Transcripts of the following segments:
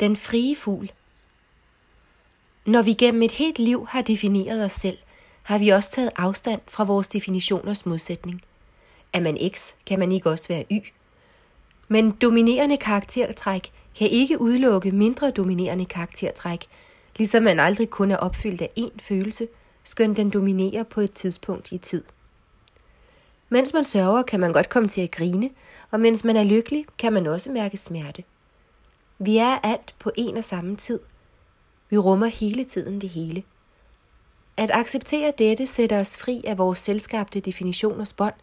Den frie fugl. Når vi gennem et helt liv har defineret os selv, har vi også taget afstand fra vores definitioners modsætning. Er man X, kan man ikke også være Y. Men dominerende karaktertræk kan ikke udelukke mindre dominerende karaktertræk, ligesom man aldrig kun er opfyldt af én følelse, skønt den dominerer på et tidspunkt i tid. Mens man sørger, kan man godt komme til at grine, og mens man er lykkelig, kan man også mærke smerte. Vi er alt på en og samme tid. Vi rummer hele tiden det hele. At acceptere dette sætter os fri af vores selskabte definitioners bånd,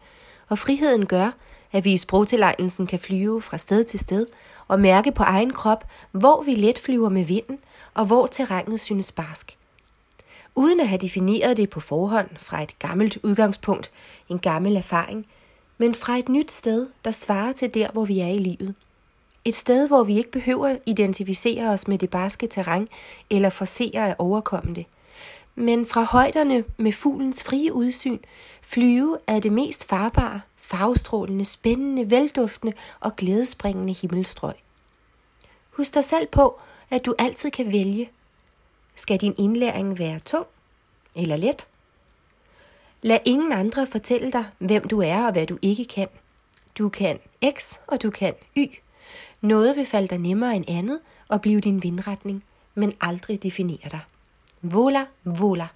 og friheden gør, at vi i sprogtilegnelsen kan flyve fra sted til sted og mærke på egen krop, hvor vi let flyver med vinden, og hvor terrænet synes barsk. Uden at have defineret det på forhånd fra et gammelt udgangspunkt, en gammel erfaring, men fra et nyt sted, der svarer til der, hvor vi er i livet. Et sted, hvor vi ikke behøver identificere os med det barske terræn eller forsere at overkomme det. Men fra højderne med fuglens frie udsyn, flyve er det mest farbare, farvestrålende, spændende, velduftende og glædespringende himmelstrøg. Husk dig selv på, at du altid kan vælge. Skal din indlæring være tung eller let? Lad ingen andre fortælle dig, hvem du er og hvad du ikke kan. Du kan X, og du kan Y. Noget vil falde dig nemmere end andet og blive din vindretning, men aldrig definere dig. Vola, vola.